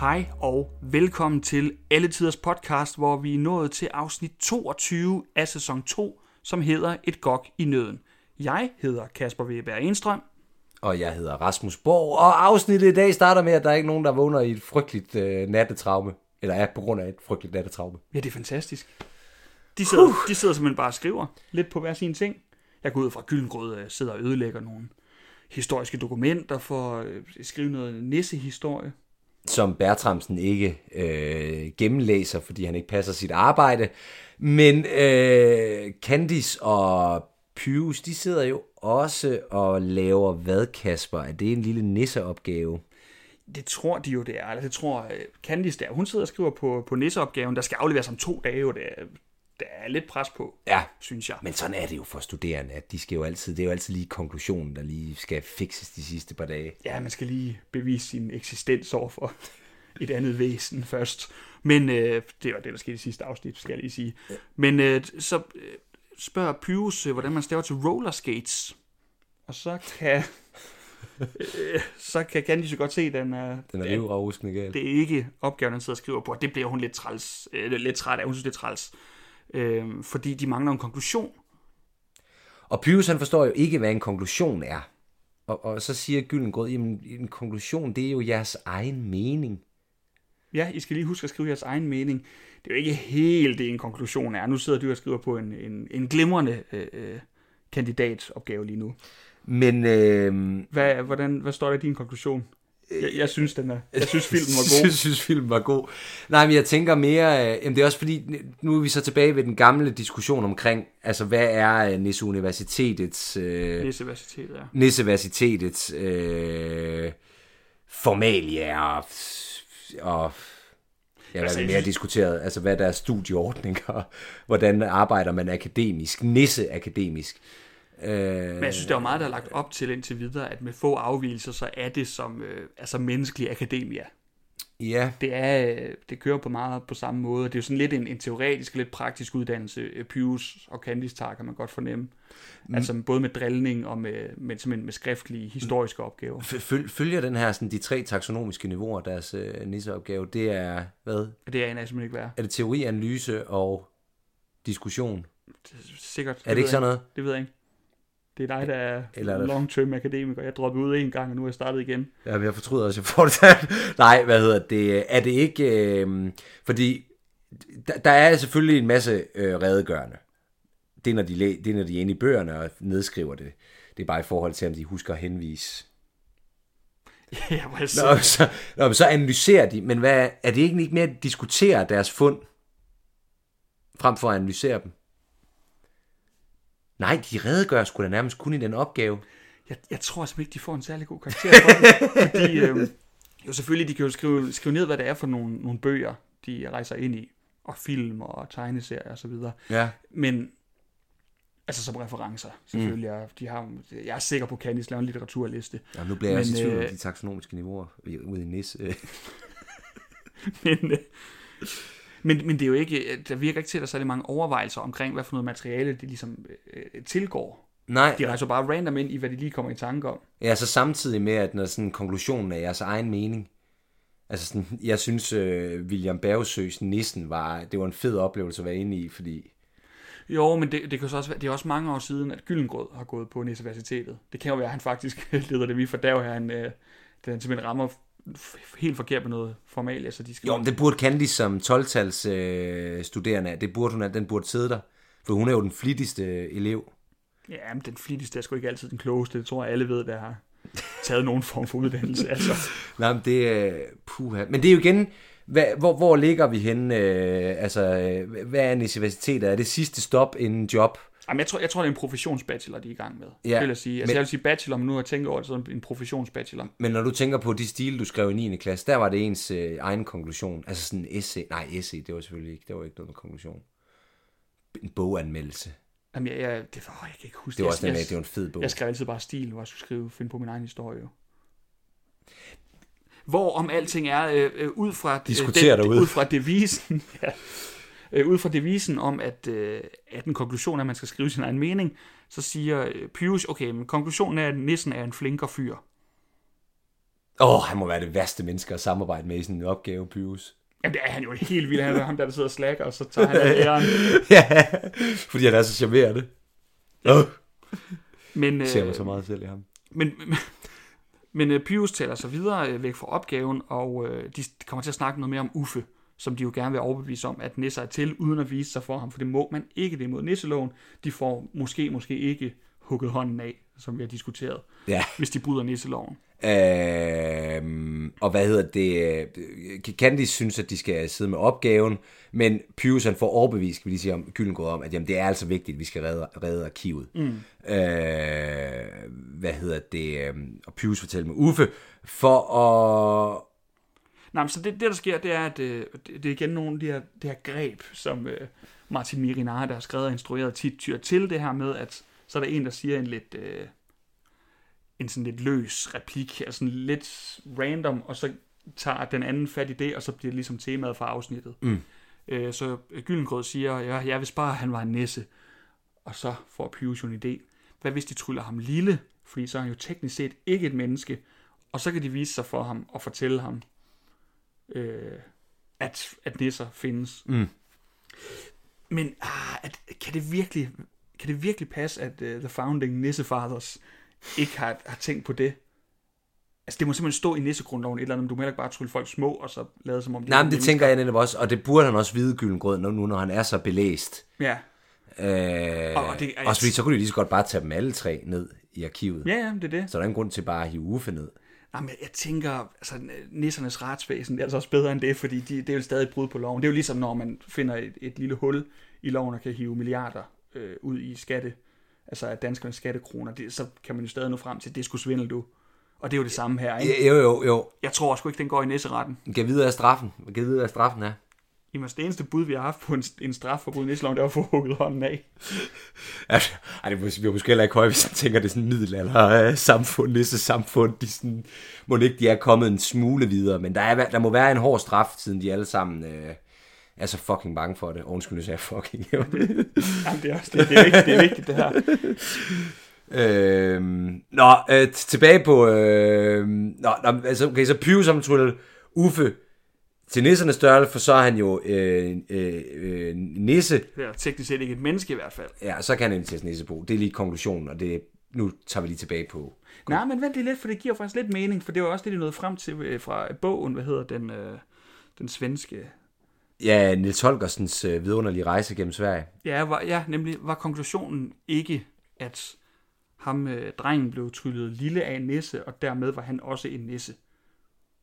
Hej og velkommen til Alle Tiders podcast, hvor vi er nået til afsnit 22 af sæson 2, som hedder Et gok i nøden. Jeg hedder Kasper Weber Enstrøm. Og jeg hedder Rasmus Borg, og afsnittet i dag starter med, at der er ikke nogen, der vågner i et frygteligt øh, nattetraume. Eller er på grund af et frygteligt nattetraume. Ja, det er fantastisk. De sidder, de sidder simpelthen bare og skriver lidt på hver sin ting. Jeg går ud fra, Gyllengrød øh, sidder og ødelægger nogle historiske dokumenter for at øh, skrive noget nissehistorie. Som Bertramsen ikke øh, gennemlæser, fordi han ikke passer sit arbejde. Men øh, Candice og Pyrus, de sidder jo også og laver hvad, Kasper? Er det en lille nisseopgave? Det tror de jo, det er. Eller det tror øh, Candice der. Hun sidder og skriver på, på nisseopgaven, der skal afleveres om to dage, Jo, det er, der er lidt pres på, Ja, synes jeg. men sådan er det jo for studerende, at de skal jo altid, det er jo altid lige konklusionen, der lige skal fikses de sidste par dage. Ja, man skal lige bevise sin eksistens over for et andet væsen først. Men øh, det var det, der skete i sidste afsnit, skal jeg lige sige. Men øh, så øh, spørger Pyrus, øh, hvordan man staver til roller skates. Og så kan... øh, så kan Candice jo godt se, at den er, Den er galt. det er ikke opgaven, han sidder og skriver på. Og det bliver hun lidt, træls, øh, lidt træt af. Hun synes, det er træls. Øh, fordi de mangler en konklusion. Og Pyrus han forstår jo ikke, hvad en konklusion er. Og, og så siger Gyllengrød, jamen en konklusion, det er jo jeres egen mening. Ja, I skal lige huske at skrive jeres egen mening. Det er jo ikke helt det, en konklusion er. Nu sidder du og skriver på en, en, en glimrende øh, øh, kandidatopgave lige nu. Men øh, Hvad, hvordan, hvad står der i din konklusion? Jeg, jeg synes, den er, jeg synes filmen var jeg god. synes, filmen var god. Nej, men jeg tænker mere, øh, jamen det er også fordi, nu er vi så tilbage ved den gamle diskussion omkring, altså hvad er øh, Nisse Universitetets, øh, Læseversitet, ja. Nisse Universitetets øh, formalia og, og ja, hvad Altså, er jeg mere diskuteret, altså hvad der er studieordninger, hvordan arbejder man akademisk, Nisse akademisk. Øh, Men jeg synes, der er jo meget, der er lagt op til indtil videre, at med få afvielser, så er det som øh, altså menneskelig akademia. ja, Det, er, øh, det kører på meget på samme måde. Det er jo sådan lidt en, en teoretisk lidt praktisk uddannelse, øh, Pius og Candice tager, kan man godt fornemme. Mm. Altså både med drillning og med, med, simpelthen med skriftlige historiske opgaver. Føl- følger den her sådan de tre taksonomiske niveauer, deres øh, nisseopgave, det er, hvad? Det er jeg simpelthen ikke være. Er det teori, analyse og diskussion? Sikkert. Er det ikke ved sådan jeg noget? Det ved jeg ikke. Det er dig, der er Eller er long-term akademiker. Jeg droppede ud en gang, og nu er jeg startet igen. Ja, jeg fortryder også, jeg får det. Nej, hvad hedder det? Er det ikke... Øh, fordi der, der er selvfølgelig en masse øh, redegørende. Det er, når de, læ- det er, når de er inde i bøgerne og nedskriver det. Det er bare i forhold til, om de husker at henvise. ja, Nå, sidder- så, nå, men så analyserer de. Men hvad, er det ikke mere at diskutere deres fund, frem for at analysere dem? Nej, de redegør sgu da nærmest kun i den opgave. Jeg, jeg tror simpelthen ikke, de får en særlig god karakter for det. fordi, øh, jo selvfølgelig, de kan jo skrive, skrive ned, hvad det er for nogle, nogle bøger, de rejser ind i. Og film og tegneserier og så videre. Ja. Men, altså som referencer, selvfølgelig. Mm. De har, jeg er sikker på, at Candice laver en litteraturliste. ja nu bliver jeg også i Men, tvivl om øh, de taksonomiske niveauer ude i NIS. men, øh, men, men det er jo ikke, der virker ikke til, at der er særlig mange overvejelser omkring, hvad for noget materiale de ligesom øh, tilgår. Nej, De rejser bare random ind i, hvad de lige kommer i tanke om. Ja, så samtidig med, at når sådan konklusionen er jeres egen mening. Altså sådan, jeg synes, øh, William Bergsøs Nissen var, det var en fed oplevelse at være inde i, fordi... Jo, men det, det kan så også være, det er også mange år siden, at Gyllengrød har gået på Universitetet. Det kan jo være, at han faktisk leder det vi for der, han, øh, den simpelthen rammer helt forkert med noget formalia, så de skal... Jo, men det burde Candice som 12-tals øh, studerende, det burde hun, den burde sidde der. For hun er jo den flittigste elev. Ja, men den flittigste er sgu ikke altid den klogeste. Det tror jeg, alle ved, der har taget nogen form for uddannelse. Altså. Nej, men det er... Puha. Men det er jo igen... Hvad, hvor, hvor ligger vi henne? Øh, altså, øh, hvad er universitetet? Er det sidste stop inden job? Jamen, jeg tror, jeg tror, det er en professionsbachelor, de er i gang med. Ja, vil jeg sige. Altså, men- jeg vil sige bachelor, men nu har jeg tænkt over det, det en professionsbachelor. Men når du tænker på de stil, du skrev i 9. klasse, der var det ens øh, egen konklusion. Altså sådan en essay. Nej, essay, det var selvfølgelig ikke. Det var ikke noget med konklusion. En boganmeldelse. Jamen, jeg, jeg, det, åh, jeg kan ikke huske Det var også jeg, med, det var en fed bog. Jeg skrev altid bare stil, hvor jeg skulle skrive, finde på min egen historie. jo. Hvor om alting er, øh, øh, ud fra... Diskuter den. Ud fra devisen, ja, øh, ud fra devisen om, at, øh, at en konklusion er, at man skal skrive sin egen mening, så siger øh, Pius, okay, men konklusionen er, at nissen er en flinker fyr. Åh, oh, han må være det værste menneske at samarbejde med i sådan en opgave, Pyrus. Jamen, det er han jo helt vildt. Han er ham, der, der sidder og slækker, og så tager han æren. ja, fordi han er så charmerende. Oh, Men, ser mig øh, så meget selv i ham. men, men, men øh, Pyrus taler sig videre øh, væk fra opgaven, og øh, de kommer til at snakke noget mere om Uffe, som de jo gerne vil overbevise om, at Nisser er til, uden at vise sig for ham, for det må man ikke, det er mod Nisseloven. De får måske, måske ikke hugget hånden af, som vi har diskuteret, Ja. hvis de bryder Nisseloven. Øhm, og hvad hedder det? øh, Candice synes, at de skal sidde med opgaven, men Pyrus han får overbevist, skal vi lige sige om Gyllengård om, at jamen, det er altså vigtigt, at vi skal redde, redde arkivet. Mm. Øh, hvad hedder det? øhm, Og Pyrus fortæller med Uffe, for at... Nej, så det, det, der sker, det er, at øh, det, er igen nogle af de her, det her greb, som øh, Martin Mirinara, der har skrevet og instrueret, tit tyr til det her med, at så er der en, der siger en lidt, øh, en sådan lidt løs replik, altså sådan lidt random, og så tager den anden fat i det, og så bliver det ligesom temaet for afsnittet. Mm. Øh, så Gyllengrød siger, ja, jeg vil spare, at han var en nisse. Og så får Pius en idé. Hvad hvis de tryller ham lille? Fordi så er han jo teknisk set ikke et menneske. Og så kan de vise sig for ham og fortælle ham, øh, at, at nisser findes. Mm. Men ah, at, kan, det virkelig, kan det virkelig passe, at uh, The Founding Nissefathers ikke har, har tænkt på det? Altså, det må simpelthen stå i nissegrundloven et eller andet, men du må heller ikke bare trylle folk små, og så lade som om de Nej, men det mennesker. tænker jeg netop også, og det burde han også vide, Gyllengrød, nu, når han er så belæst. Ja, Øh, Og- det også fordi, så kunne de lige så godt bare tage dem alle tre ned i arkivet. ja, ja, det er det. Så der er ingen grund til bare at hive Uffe ned. Jamen, jeg, jeg tænker, altså nissernes retsvæsen, det er altså også bedre end det, fordi de, det er jo stadig et brud på loven. Det er jo ligesom, når man finder et, et lille hul i loven og kan hive milliarder øh, ud i skatte, altså af danskernes skattekroner, det, så kan man jo stadig nå frem til, at det skulle svindle du. Og det er jo det samme her, ikke? Jo, jo, jo. Jeg tror sgu ikke, den går i nisseretten. Kan vide af straffen. Kan vide af straffen er. Jamen, det eneste bud, vi har haft på en, en straf for brud i nisseloven, det var at få hugget hånden af. Altså, ej, det bliver måske heller ikke højt, hvis jeg tænker, det er sådan middelalder øh, samfund, næste samfund, de sådan, må ikke de er kommet en smule videre, men der, er, der må være en hård straf, siden de alle sammen øh, er så fucking bange for det. Og undskyld, jeg fucking. Jamen, det er også det. Det er vigtigt, det, er vigtigt, det her. øhm, nå, øh, tilbage på, øh, nå, nå, altså, okay, så Pius som Uffe til nissernes størrelse, for så er han jo øh, øh, øh, nisse, Det er teknisk set ikke et menneske i hvert fald. ja, så kan han inviteres nissebo. Det er lige konklusionen, og det, nu tager vi lige tilbage på Nej, men vent lige lidt, for det giver faktisk lidt mening, for det var også det, de nåede frem til øh, fra bogen, hvad hedder den, øh, den svenske... Ja, Nils Holgersens øh, vidunderlige rejse gennem Sverige. Ja, var, ja, nemlig var konklusionen ikke, at ham, øh, drengen, blev tryllet lille af en nisse, og dermed var han også en nisse.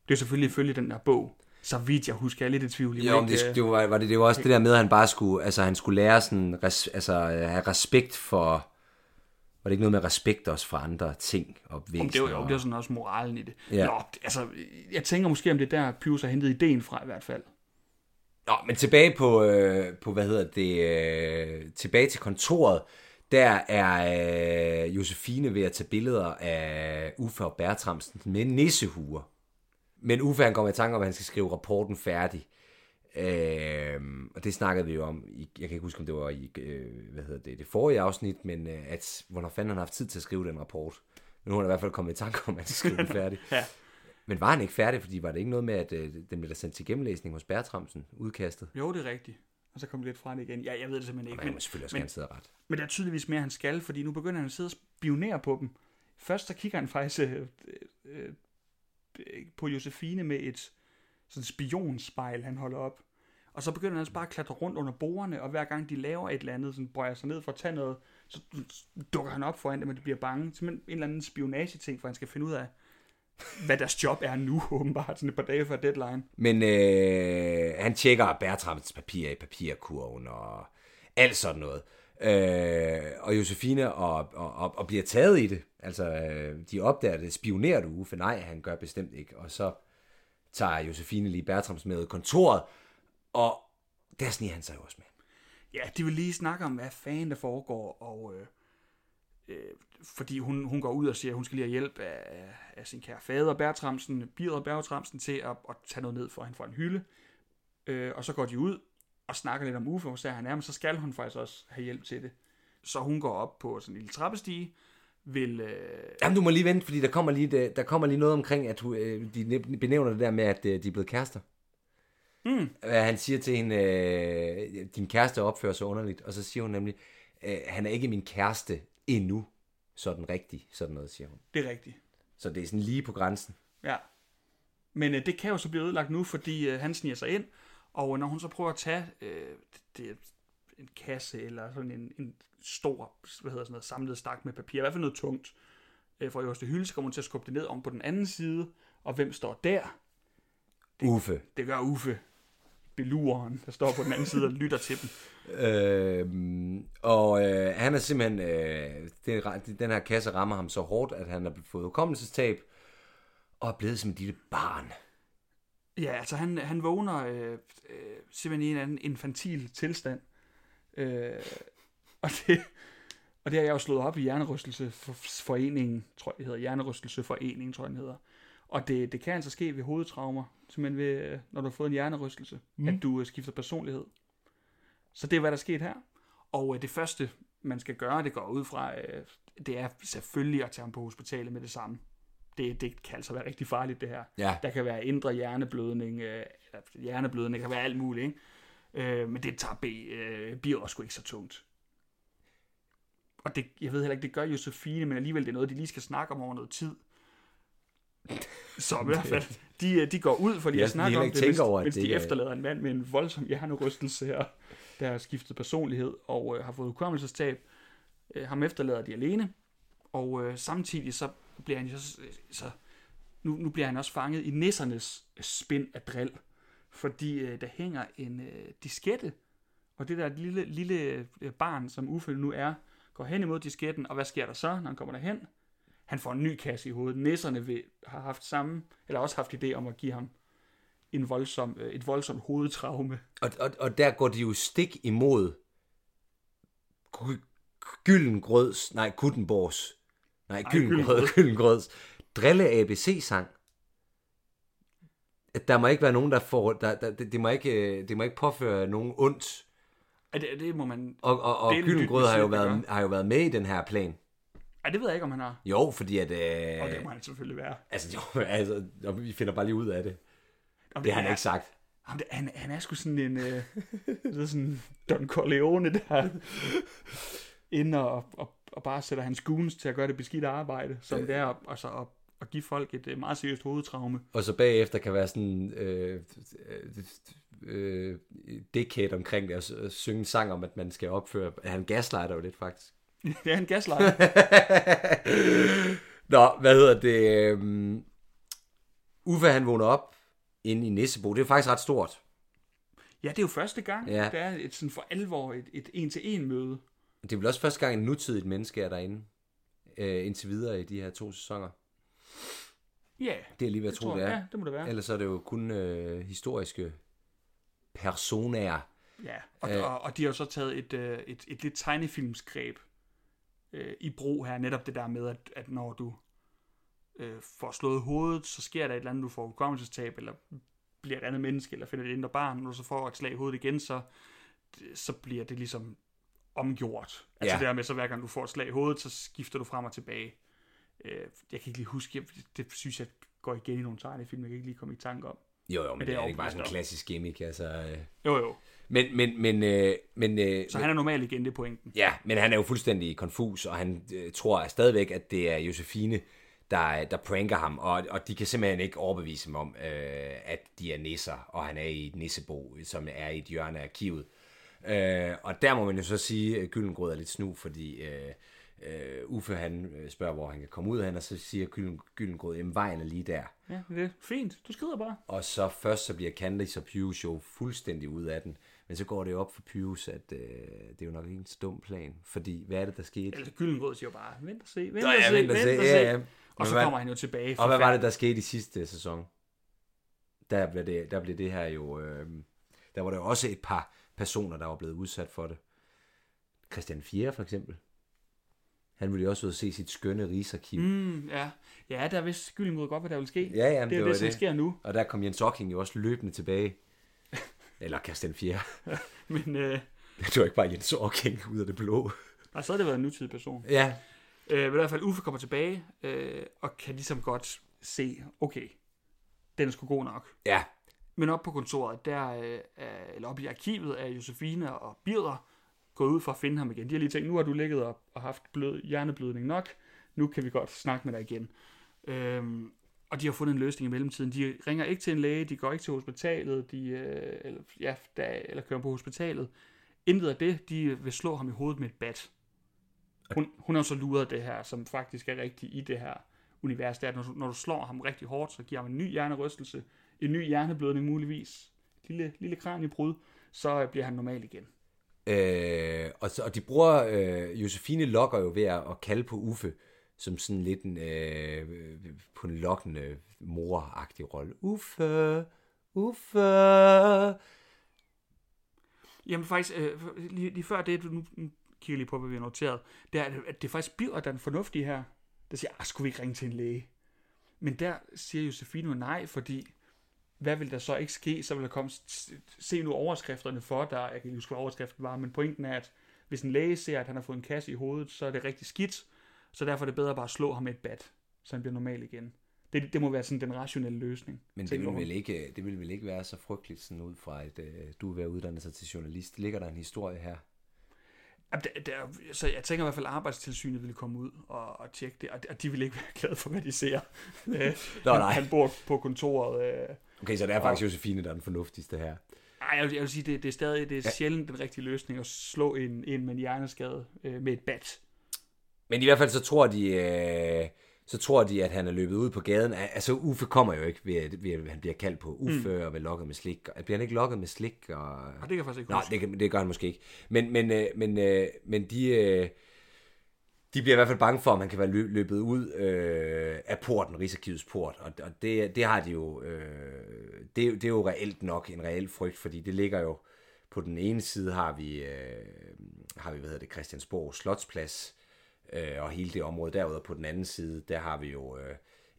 Det er selvfølgelig ifølge den der bog. Så vidt jeg husker, jeg er lidt i tvivl. Jo, men det, øh, det, var, var det, det var også det der med, at han bare skulle, altså han skulle lære sådan, res, altså øh, have respekt for, var det ikke noget med respekt også for andre ting og væsener? Det var jo det var sådan også moralen i det. Ja. Nå, altså, jeg tænker måske, om det er der, Pius har hentet ideen fra i hvert fald. Nå, men tilbage på, øh, på hvad hedder det, øh, tilbage til kontoret, der er øh, Josefine ved at tage billeder af Uffe og Bertramsen med nissehuer. Men Uffe han kommer i tanke om, at han skal skrive rapporten færdig. Øh, og det snakkede vi jo om, i, jeg kan ikke huske, om det var i øh, hvad hedder det, det forrige afsnit, men øh, at, hvornår fanden han har haft tid til at skrive den rapport. Men nu har han i hvert fald kommet i tanke om, at han skal skrive den færdig. Ja. Men var han ikke færdig, fordi var det ikke noget med, at øh, den blev der sendt til gennemlæsning hos Bertramsen, udkastet? Jo, det er rigtigt. Og så kom det lidt fra det igen. Ja, jeg ved det simpelthen ikke. Men, men selvfølgelig også men, gerne sidde ret. men der er tydeligvis mere, han skal, fordi nu begynder han at sidde og spionere på dem. Først så kigger han faktisk øh, øh, Øh, på Josefine med et sådan spionspejl, han holder op. Og så begynder han altså bare at klatre rundt under bordene, og hver gang de laver et eller andet, sådan bøjer sig ned for at tage noget, så dukker han op foran dem, og de bliver bange. Simpelthen en eller anden spionage-ting, for han skal finde ud af, hvad deres job er nu, åbenbart, sådan et par dage før deadline. Men øh, han tjekker Bertrams papir i papirkurven og alt sådan noget. Øh, og Josefine og, og, og, og bliver taget i det. Altså, øh, de opdager det. Spionerer du, Uffe? Nej, han gør bestemt ikke. Og så tager Josefine lige Bertrams med kontoret, og der sniger han sig jo også med. Ja, de vil lige snakke om, hvad fanden der foregår, og øh, øh, fordi hun, hun går ud og siger, at hun skal lige have hjælp af, af sin kære fader, Bertramsen, Birger Bertramsen, til at, at tage noget ned for hende fra en hylde. Øh, og så går de ud og snakker lidt om Uffe, så han er, men så skal hun faktisk også have hjælp til det. Så hun går op på sådan en lille trappestige, vil... Øh, Jamen, du må lige vente, fordi der kommer lige, der, kommer lige noget omkring, at du, øh, de benævner det der med, at øh, de er blevet kærester. Mm. Han siger til hende, øh, din kæreste opfører sig underligt, og så siger hun nemlig, øh, han er ikke min kæreste endnu, sådan rigtig, sådan noget, siger hun. det er rigtigt. Så det er sådan lige på grænsen. Ja. Men øh, det kan jo så blive ødelagt nu, fordi øh, han sniger sig ind, og når hun så prøver at tage øh, det, en kasse eller sådan en, en stor hvad hedder sådan noget, samlet stak med papir, i hvert fald noget tungt, øh, fra øverste hylde, så kommer hun til at skubbe det ned om på den anden side, og hvem står der? Uffe. Det gør Uffe, beluren, der står på den anden side og lytter til dem. Øh, og øh, han er simpelthen, øh, det, den her kasse rammer ham så hårdt, at han har fået hukommelsestab, og er blevet som et lille barn. Ja, altså han, han vågner øh, øh, simpelthen i en anden infantil tilstand. Øh, og, det, og det har jeg jo slået op i Hjernerystelsesforeningen, tror jeg hedder. Hjernerystelsesforeningen, tror jeg den hedder. Og det, det kan altså ske ved hovedtraumer, simpelthen ved, når du har fået en hjernerystelse, mm. at du øh, skifter personlighed. Så det er, hvad der er sket her. Og øh, det første, man skal gøre, det går ud fra, øh, det er selvfølgelig at tage ham på hospitalet med det samme. Det, det kan altså være rigtig farligt, det her. Ja. Der kan være indre hjerneblødning, øh, hjerneblødning, det kan være alt muligt, ikke? Øh, men det tager B, øh, bliver også ikke så tungt. Og det, jeg ved heller ikke, det gør Josefine, men alligevel det er noget, de lige skal snakke om over noget tid. Så i hvert fald, de, øh, de går ud for lige Jeg at snakke om det, mens, over, mens det de er- efterlader en mand med en voldsom hjernerystelse her, der har skiftet personlighed og øh, har fået hukommelsestab. Øh, ham efterlader de alene, og øh, samtidig så bliver han så, så nu, nu bliver han også fanget i nissernes spind af drill, fordi øh, der hænger en øh, diskette, og det der lille, lille øh, barn, som Uffe nu er, går hen imod disketten, og hvad sker der så, når han kommer derhen? Han får en ny kasse i hovedet. Nisserne vil, har haft samme, eller også haft idé om at give ham en voldsom, øh, et voldsomt hovedtraume. Og, og, og der går de jo stik imod Gy- Gyllengrøds, nej, Kuttenborgs, nej, Gyllengrød. Gyllengrøds drille ABC-sang. At der må ikke være nogen, der får, der, der, det, det, må ikke, øh, det må ikke påføre nogen ondt. Ja, det, det må man... Og, og, og Det dybde har jo, det været, har jo været med i den her plan. Ej, det ved jeg ikke, om han har. Jo, fordi at... Og det Øh, må han selvfølgelig være. altså, jo, altså, vi finder bare lige ud af det. Om Det har han er- ikke sagt. Jamen, det, han, han er sgu sådan en... Øh, det er sådan Don Corleone, der inde og, og, og bare sætter hans goons til at gøre det beskidte arbejde, som det er altså, at, at give folk et øh, meget seriøst hovedtraume. Og så bagefter kan være sådan øh, øh, øh, dickhead omkring det, og synge en sang om, at man skal opføre... Han gaslighter jo lidt, faktisk. det er en gaslejr. Nå, hvad hedder det? Um, Uffe, han vågner op inde i Nissebo. Det er faktisk ret stort. Ja, det er jo første gang, Ja. der er et sådan for alvor et, et en-til-en møde. Det er vel også første gang, en nutidigt menneske er derinde. Øh, indtil videre i de her to sæsoner. Ja, Det er lige ved at det tro, tror det jeg. er. Ja, det må det være. Ellers er det jo kun øh, historiske personer. Ja, og, øh. og, og de har jo så taget et, øh, et, et lidt tegnefilmsgreb øh, i brug her. Netop det der med, at, at når du øh, får slået hovedet, så sker der et eller andet, du får hukommelsestab, eller bliver et andet menneske, eller finder et indre barn. Når du så får et slag i hovedet igen, så, så bliver det ligesom omgjort. Altså Ja. det der med, så hver gang du får et slag i hovedet, så skifter du frem og tilbage. Øh, jeg kan ikke lige huske, jeg, det synes jeg går igen i nogle tegnefilm, jeg kan ikke lige komme i tanke om. Jo, jo, men, det det er er ikke bare sådan en klassisk gimmick. Altså, øh. Jo jo, Men, men, men, øh, men, øh, så han er normalt igen, det er pointen. Ja, men han er jo fuldstændig konfus, og han øh, tror stadigvæk, at det er Josefine, der, der pranker ham, og, og de kan simpelthen ikke overbevise ham om, øh, at de er nisser, og han er i et nissebo, som er i et hjørne af arkivet. Øh, og der må man jo så sige, at Gyllengrød er lidt snu, fordi øh, øh, Uffe han øh, spørger, hvor han kan komme ud af, og så siger Gyllen, Gyllengrød, at vejen er lige der. Ja, det er fint. Du skrider bare. Og så først så bliver Candice og Pius jo fuldstændig ud af den. Men så går det jo op for Pius, at øh, det er jo nok ikke en stum plan. Fordi hvad er det, der skete? Altså, Gyllengrød siger jo bare, vent og se, vent Nå, og ja, se, vent og se, ja, ja. Og Men så hvad- kommer han jo tilbage. Og hvad var det, der skete i sidste sæson? Der blev det, der blev det her jo... Øh, der var der jo også et par personer, der var blevet udsat for det. Christian Fjerde for eksempel. Han ville jo også ud og se sit skønne rigsarkiv. Mm. Ja. ja, der vidste Gyllengrød godt, hvad der ville ske. Ja, ja, det er det jo var det, som det. sker nu. Og der kom Jens Ocking jo også løbende tilbage. Eller Christian Fjerde. Men øh, Det var ikke bare Jens Ocking ud af det blå. nej, så har det været en nutidig person. Ja, Øh, men i hvert fald, Uffe kommer tilbage, øh, og kan ligesom godt se, okay, den er sgu god nok. Ja, Men op på kontoret, der, øh, er, eller op i arkivet, er Josefine og Birder gået ud for at finde ham igen. De har lige tænkt, nu har du ligget op og haft blød, hjerneblødning nok, nu kan vi godt snakke med dig igen. Øhm, og de har fundet en løsning i mellemtiden. De ringer ikke til en læge, de går ikke til hospitalet, de, øh, eller, ja, der, eller kører på hospitalet. Intet af det, de vil slå ham i hovedet med et bat. Hun, hun har så luret det her, som faktisk er rigtigt i det her univers. Det er, at når, du- når du slår ham rigtig hårdt, så giver ham en ny hjernerystelse, en ny hjerneblødning muligvis, lille, lille kraniebrud, så øh, bliver han normal igen. Øh, og, så, og de bruger, øh, Josefine lokker jo ved at, at kalde på Uffe, som sådan lidt en, øh, på en lokkende moragtig rolle. Uffe, Uffe. Jamen faktisk, øh, lige, lige før det, du nu kigger lige på, hvad vi har noteret, det er, at det er faktisk Birger, der er den fornuftige her, der siger, ah, skulle vi ikke ringe til en læge? Men der siger Josefine nej, fordi hvad vil der så ikke ske? Så vil der komme, se nu overskrifterne for dig, jeg kan ikke huske, hvad overskriften var, men pointen er, at hvis en læge ser, at han har fået en kasse i hovedet, så er det rigtig skidt, så derfor er det bedre bare at slå ham med et bat, så han bliver normal igen. Det, det må være sådan den rationelle løsning. Men det vil, vel ikke, det vil vel ikke være så frygteligt sådan ud fra, at øh, du er ved at uddanne sig til journalist. Ligger der en historie her? Jamen, der, der, så jeg tænker i hvert fald, at arbejdstilsynet ville komme ud og, og tjekke det, og, og de vil ikke være glade for, hvad de ser. Øh, han, nej. han bor på kontoret. Øh. Okay, så det er faktisk Josefine, der er den fornuftigste her. Ej, jeg vil, jeg vil sige, det, det er stadig det er ja. sjældent den rigtige løsning at slå en, en med en hjerneskade øh, med et bat. Men i hvert fald så tror de, øh, så tror de, at han er løbet ud på gaden. Altså Uffe kommer jo ikke ved, ved at han bliver kaldt på Uffe mm. og vil lokket med slik. Og- Bliver han ikke lokket med slik? Og... Og det kan jeg faktisk ikke Nej, det, det gør han måske ikke. Men, men, øh, men, øh, men de, øh, de bliver i hvert fald bange for, om han kan være lø- løbet ud øh, af porten, Rigsarkivets port. Og, og det, det har de jo, øh, det, jo- det er jo reelt nok en reel frygt, fordi det ligger jo, på den ene side har vi, øh, har vi hvad hedder det, Christiansborg Slotsplads, øh, og hele det område derude, og på den anden side, der har vi jo øh,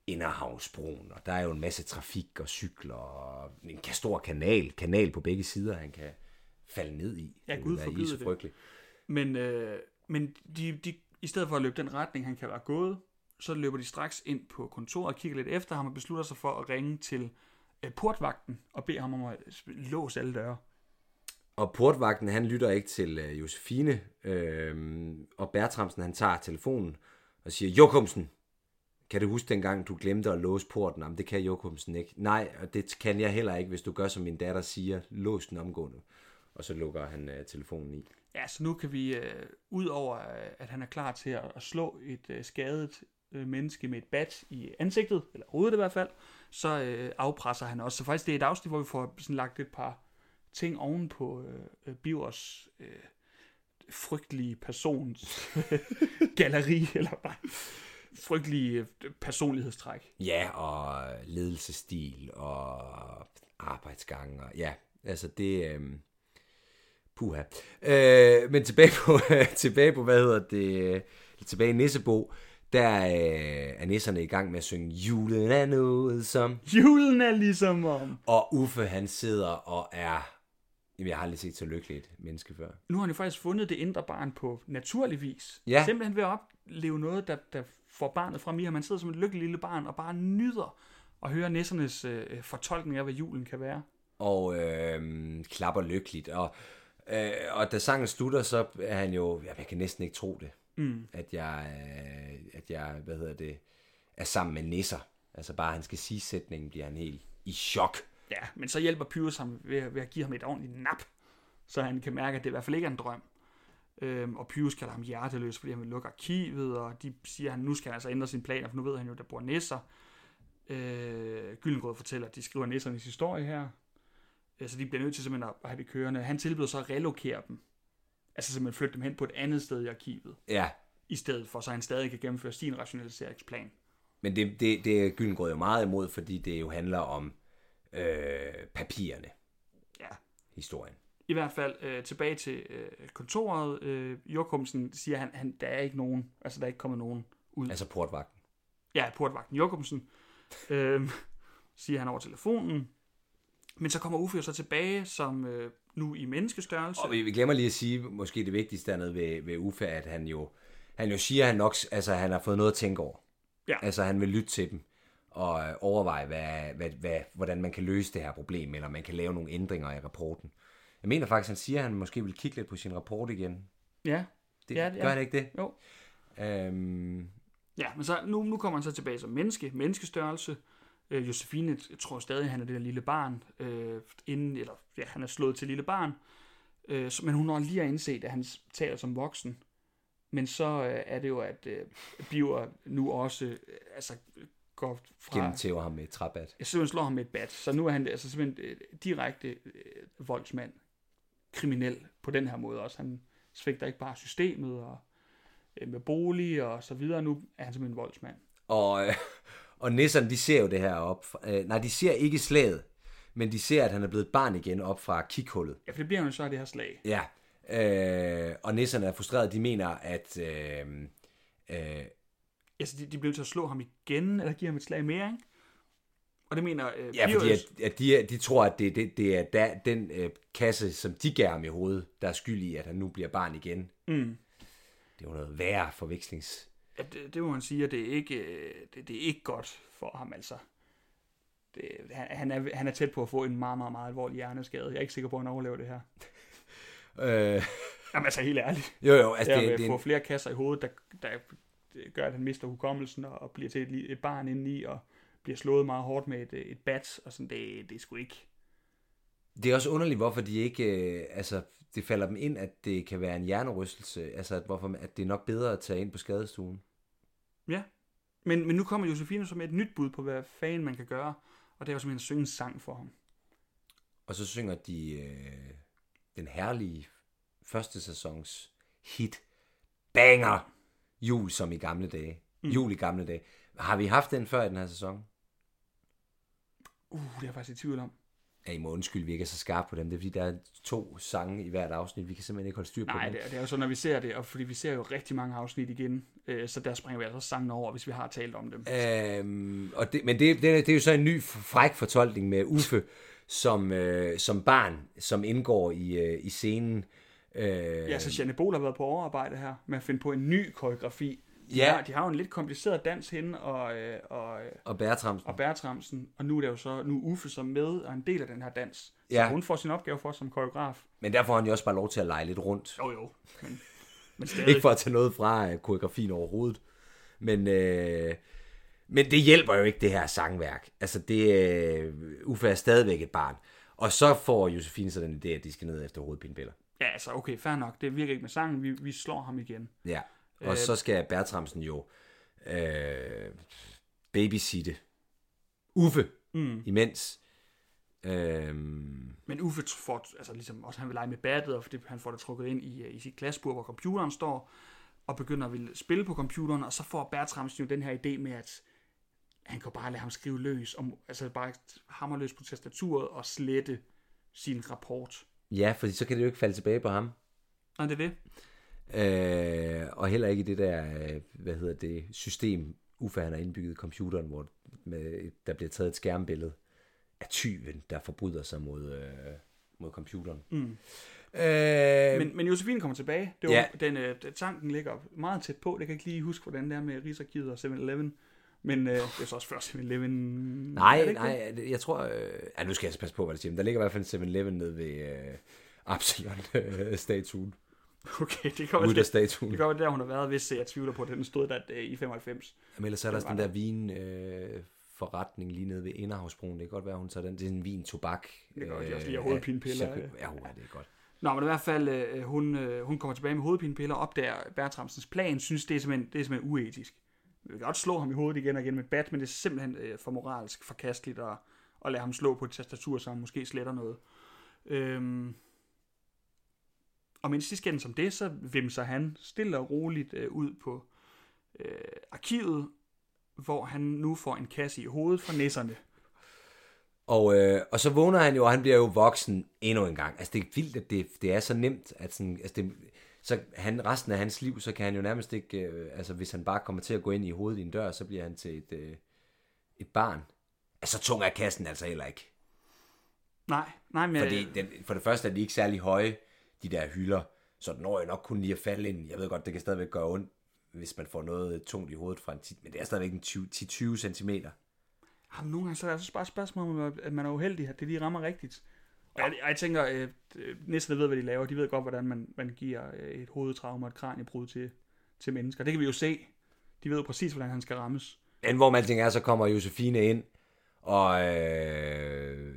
Inderhavnsbroen, og der er jo en masse trafik og cykler, og en stor kanal, kanal på begge sider, han kan falde ned i. Ja, Det Gud forbyde så det. frygteligt. Men, øh, men de, de, i stedet for at løbe den retning, han kan være gået, så løber de straks ind på kontoret og kigger lidt efter ham og beslutter sig for at ringe til øh, portvagten og bede ham om at øh, låse alle døre. Og portvagten, han lytter ikke til øh, Josefine, øh, og Bertramsen, han tager telefonen og siger, Jokumsen, kan du huske dengang, du glemte at låse porten? Jamen, det kan Jokumsen ikke. Nej, og det kan jeg heller ikke, hvis du gør, som min datter siger, lås den omgående. Og så lukker han øh, telefonen i. Ja, så nu kan vi, øh, ud over øh, at han er klar til at, at slå et øh, skadet øh, menneske med et bat i ansigtet, eller hovedet i hvert fald, så øh, afpresser han også. Så faktisk det er et afsnit, hvor vi får sådan lagt et par ting oven på øh, øh, Bivers øh, frygtelige persons galleri, eller bare frygtelige øh, personlighedstræk. Ja, og ledelsesstil og arbejdsgang. Og, ja, altså det... Øh, puha. Øh, men tilbage på, tilbage på, hvad hedder det, øh, tilbage i Nissebo, der øh, er nisserne i gang med at synge Julen er noget som... Julen er ligesom om... Og Uffe, han sidder og er... Jamen, jeg har aldrig set så lykkeligt et menneske før. Nu har han jo faktisk fundet det indre barn på naturlig vis. Ja. Simpelthen ved at opleve noget, der, der får barnet frem i ham. Man sidder som et lykkeligt lille barn og bare nyder at høre nissernes øh, fortolkning af, hvad julen kan være. Og øh, klapper lykkeligt. Og, øh, og da sangen slutter, så er han jo... Jamen, jeg kan næsten ikke tro det. Mm. At jeg, øh, at jeg, hvad hedder det, er sammen med nisser. Altså bare, han skal sige sætningen, bliver han helt i chok. Ja, men så hjælper Pyrus ham ved, ved at give ham et ordentligt nap, så han kan mærke, at det i hvert fald ikke er en drøm. Øhm, og Pyrus kalder ham hjerteløs, fordi han vil lukke arkivet, og de siger, at nu skal han altså ændre sine planer, for nu ved han jo, at der bor nisser. Øh, Gyllengrød fortæller, at de skriver nissernes historie her. Øh, så de bliver nødt til simpelthen at have det kørende. Han tilbyder så at relokere dem. Altså simpelthen flytte dem hen på et andet sted i arkivet, Ja, i stedet for, så han stadig kan gennemføre sin rationaliseringsplan. men det, det, det er Gyllengrød jo meget imod, fordi det jo handler om øh, papirerne, Ja, historien. I hvert fald øh, tilbage til øh, kontoret. Øh, Jokumsen siger, han, han, der er ikke nogen, altså der er ikke kommet nogen ud. Altså portvagten. Ja, portvagten Jokumsen, øh, siger han over telefonen. Men så kommer Uffe jo så tilbage, som øh, nu i menneskestørrelse. Og vi, vi glemmer lige at sige, måske det vigtigste dernede ved, ved Uffe, at han jo, han jo siger, at han nok altså, han har fået noget at tænke over. Ja. Altså han vil lytte til dem og øh, overveje, hvad, hvad, hvad, hvordan man kan løse det her problem, eller man kan lave nogle ændringer i rapporten. Jeg mener faktisk, han siger, at han måske vil kigge lidt på sin rapport igen. Ja. Det, Ja, ja, ja. Gør han ikke det? Jo. Øhm, Ja, men så nu, nu kommer han så tilbage som menneske, menneskestørrelse. Øh, Josefine jeg tror stadig, han er det der lille barn, øh, inden, eller ja, han er slået til lille barn. Øh, så, men hun har lige indset, at han taler som voksen. Men så øh, er det jo, at øh, Biver nu også øh, altså, går fra... gennemtæver ham med et træbat. Jeg simpelthen slår ham med et bat. Så nu er han altså simpelthen øh, direkte øh, voldsmand. Kriminel på den her måde også. Han svigter ikke bare systemet og øh, med bolig og så videre. Nu er han simpelthen en voldsmand. Og, øh, og nisserne, de ser jo det her op. Øh, nej, de ser ikke slaget, men de ser, at han er blevet et barn igen op fra kikhullet. Ja, for det bliver jo så af det her slag. Ja. Øh, og nisserne er frustrerede. De mener, at... Øh, øh, Altså, de, de bliver til at slå ham igen, eller give ham et slag mere, ikke? Og det mener øh, ja, fordi at, at de, de tror, at det, det, det er der, den øh, kasse, som de gav ham i hovedet, der er skyld i, at han nu bliver barn igen. Mm. Det er jo noget værre forvekslings... Ja, det, det må man sige, at det er ikke, øh, det, det er ikke godt for ham, altså. Det, han, han, er, han er tæt på at få en meget, meget, meget alvorlig hjerneskade. Jeg er ikke sikker på, at han overlever det her. Øh, Jamen altså, helt ærligt. jo, jo, altså Det, det, det, at få er flere kasser i hovedet, der, der gør, at han mister hukommelsen og, og bliver til et, et barn indeni og bliver slået meget hårdt med et, et bat, og sådan, det, det er sgu ikke... Det er også underligt, hvorfor de ikke, øh, altså, det falder dem ind, at det kan være en hjernerystelse, altså, at, hvorfor, at det er nok bedre at tage ind på skadestuen. Ja. Men, men nu kommer Josefine med et nyt bud på, hvad fanden man kan gøre, og det er jo simpelthen at synge en sang for ham. Og så synger de øh, den herlige første sæsons hit, banger, jul som i gamle dage. Mm. Jul i gamle dage. Har vi haft den før i den her sæson? Uh, det er jeg faktisk i tvivl om. Ja, I må undskylde, vi ikke er så skarpe på dem. Det er fordi, der er to sange i hvert afsnit. Vi kan simpelthen ikke holde styr på Nej, dem. det, er- det er jo så, når vi ser det, og fordi vi ser jo rigtig mange afsnit igen, øh, så der springer vi altså sangen over, hvis vi har talt om dem. Øhm, og det, men det, det, det er jo så en ny fræk fortolkning med Uffe som, øh, som barn, som indgår i, øh, i scenen. Øh, Ja, så Janne Bol har været på overarbejde her med at finde på en ny koreografi. De, Ja. har, de har jo en lidt kompliceret dans hende og, øh, og, øh, og Bertramsen. og Bertramsen, og nu er det jo så nu Uffe som med og en del af den her dans. Så Ja. hun får sin opgave for som koreograf. Men der får han jo også bare lov til at lege lidt rundt. Jo jo, men, men stadig. Ikke for at tage noget fra øh, koreografien overhovedet. Men, øh, men det hjælper jo ikke, det her sangværk. Altså, det, øh, Uffe er stadigvæk et barn. Og så får Josefine så den idé, at de skal ned efter hovedpinepiller. Ja, altså okay, fair nok. Det virker ikke med sangen. Vi, vi slår ham igen. Ja. Og øh, så skal Bertramsen jo øh, babysitte Uffe mm. imens. Øh, Men Uffe får, altså ligesom også han vil lege med battet, og fordi han får det trukket ind i, øh, i sit glasbur, hvor computeren står, og begynder at ville spille på computeren, og så får Bertramsen jo den her idé med, at han kan bare lade ham skrive løs, om, altså bare hammer løs på tastaturet og slette sin rapport. ja, fordi så kan det jo ikke falde tilbage på ham. Og det er det. Øh, og heller ikke i det der, øh, hvad hedder det, system, Uffe han har indbygget i computeren, hvor med, der bliver taget et skærmbillede af tyven, der forbryder sig mod, øh, mod computeren. Mm. Øh, Men, men Josefine kommer tilbage. Det var, Ja. den, øh, tanken ligger meget tæt på. Det kan jeg ikke lige huske, hvordan det er med Rigsarkivet og 7-Eleven. Men øh, det er så også før 7-Eleven. Er nej, det nej, det- jeg tror... Øh, ja, nu skal jeg altså passe på, hvad det siger. Men der ligger i hvert fald en 7-Eleven nede ved øh, Absalon-statuen. det? Okay, det også det, Buddha-statuen. det være, der hun har været, hvis jeg tvivler på, at den stod der øh, i 95. Men ellers er der Den også den der vin... Øh, forretning lige nede ved Inderhavsbroen. Det kan godt være, hun tager den. Det er en vin, tobak. Det kan godt, de også lige har hovedpinepiller, Ja, øh. det er godt. Nå, men i hvert fald, øh, hun, øh, hun kommer tilbage med hovedpinepiller, opdager Bertramsens plan, synes, det er simpelthen, det er simpelthen uetisk. Vi kan godt slå ham i hovedet igen og igen med bat, men det er simpelthen øh, for moralsk forkasteligt at, at lade ham slå på et tastatur, så han måske sletter noget. Øhm, og mens de skændes om det, så vimser han stille og roligt øh, ud på øh, arkivet, hvor han nu får en kasse i hovedet fra nisserne. Og, øh, og så vågner han jo, og han bliver jo voksen endnu en gang. Altså, det er vildt, at det, det er så nemt, at sådan, altså det, så han, resten af hans liv, så kan han jo nærmest ikke, øh, altså hvis han bare kommer til at gå ind i hovedet i en dør, så bliver han til et, øh, et barn. Altså, så tung er kassen altså heller ikke. Nej, nej, men... Fordi den, for det første er de ikke særlig høje, de der hylder, så den når jo nok kun lige at falde ind. Jeg ved godt, det kan stadigvæk gøre ondt, hvis man får noget tungt i hovedet fra en 10, men det er stadigvæk en 20 10-20 cm. Jamen, nogle gange så er det altså bare et spørgsmål om, at man er uheldig, at det lige rammer rigtigt. Og jeg, jeg tænker, øh, næsten ved, hvad de laver. De ved godt, hvordan man, man giver øh, et hovedtraume og et kraniebrud til, til mennesker. Det kan vi jo se. De ved jo præcis, hvordan han skal rammes. Men hvor man tænker er, så kommer Josefine ind, og øh,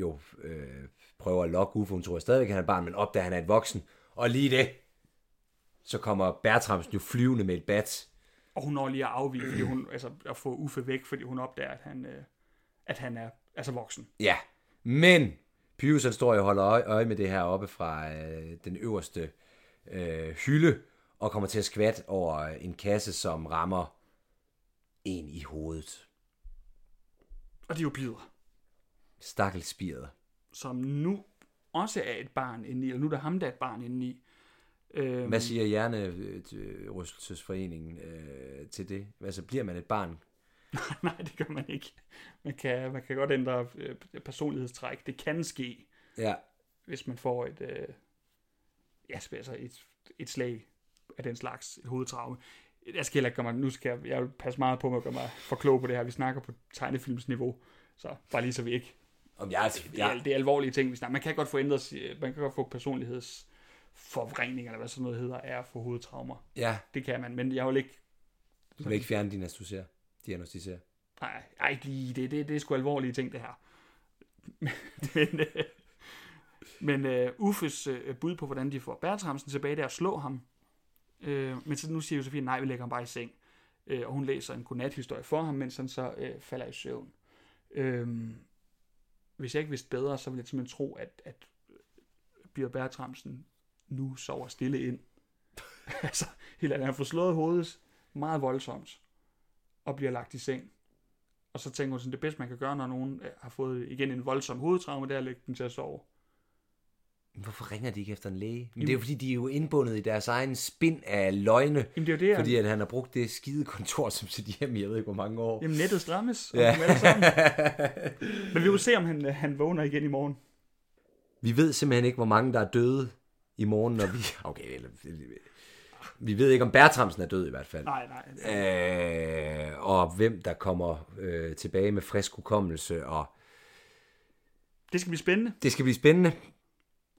jo øh, prøver at lokke Ufo. Hun tror stadigvæk, han er barn, men opdager, han er et voksen. Og lige det, så kommer Bertramsen jo flyvende med et bat. Og hun når lige at afvige, fordi hun, altså at få Uffe væk, fordi hun opdager, at han, øh, at han er altså voksen. Ja, men Pius han står og holder øje, øje med det her oppe fra øh, den øverste øh, hylde, og kommer til at skvat over en kasse, som rammer en i hovedet. Og de er jo bider, Stakkelspiret. Som nu også er et barn indeni, eller nu er der ham, der er et barn indeni. Øhm, Hvad siger Hjernerystelsesforeningen øh, til det? Altså, bliver man et barn? Nej, det gør man ikke. Man kan, man kan godt ændre øh, personlighedstræk. Det kan ske, Ja. hvis man får et, øh, ja, altså et, et slag af den slags, et hovedtraume. Jeg skal heller ikke gøre mig, nu skal jeg, jeg vil passe meget på med at gøre mig for klog på det her. Vi snakker på tegnefilmsniveau, så bare lige så vi ikke Om jeg, det, er, det er alvorlige ting, vi snakker. Man kan godt få ændret, man kan godt få personlighedsforvrængning, eller hvad sådan noget hedder, er for hovedtraumer. ja, Det kan man, men jeg vil ikke, du vil ikke fjerne diagnostisere. Diagnostisere. nej, ej, ikke lige, det, det, det er sgu alvorlige ting, det her. men øh, men øh, Uffes øh, bud på, hvordan de får Bertramsen tilbage, der at slå ham. Øh, men så nu siger Josefine, nej, vi lægger ham bare i seng. Øh, og hun læser en godnathistorie for ham, mens han så øh, falder i søvn. Øh, hvis jeg ikke vidste bedre, så ville jeg simpelthen tro, at, at Bjørn Bertramsen nu sover stille ind. altså, helt ærligt, han får slået hovedet meget voldsomt, og bliver lagt i seng. Og så tænker hun sådan, det bedste man kan gøre, når nogen øh, har fået igen en voldsom hovedtraume, det er at lægge den til at sove. Hvorfor ringer de ikke efter en læge? Men det er jo fordi, de er jo indbundet i deres egen spind af løgne. Jamen det er det, Fordi at han har brugt det skide kontor som sit hjem i jeg ved ikke hvor mange år. Jamen nettet strammes, Ja. Men vi vil se, om han, øh, han vågner igen i morgen. Vi ved simpelthen ikke, hvor mange der er døde i morgen, når vi... Okay, eller, vi ved ikke, om Bertramsen er død i hvert fald. Nej, nej. Øh, og hvem der kommer øh, tilbage med frisk hukommelse, og Det skal blive spændende. det skal blive spændende.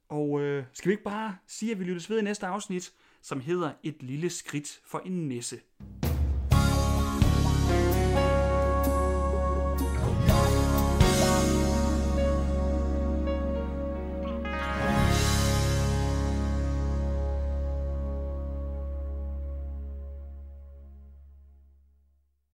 Og øh, skal vi ikke bare sige, at vi lyttes ved i næste afsnit, som hedder Et lille skridt for en nisse.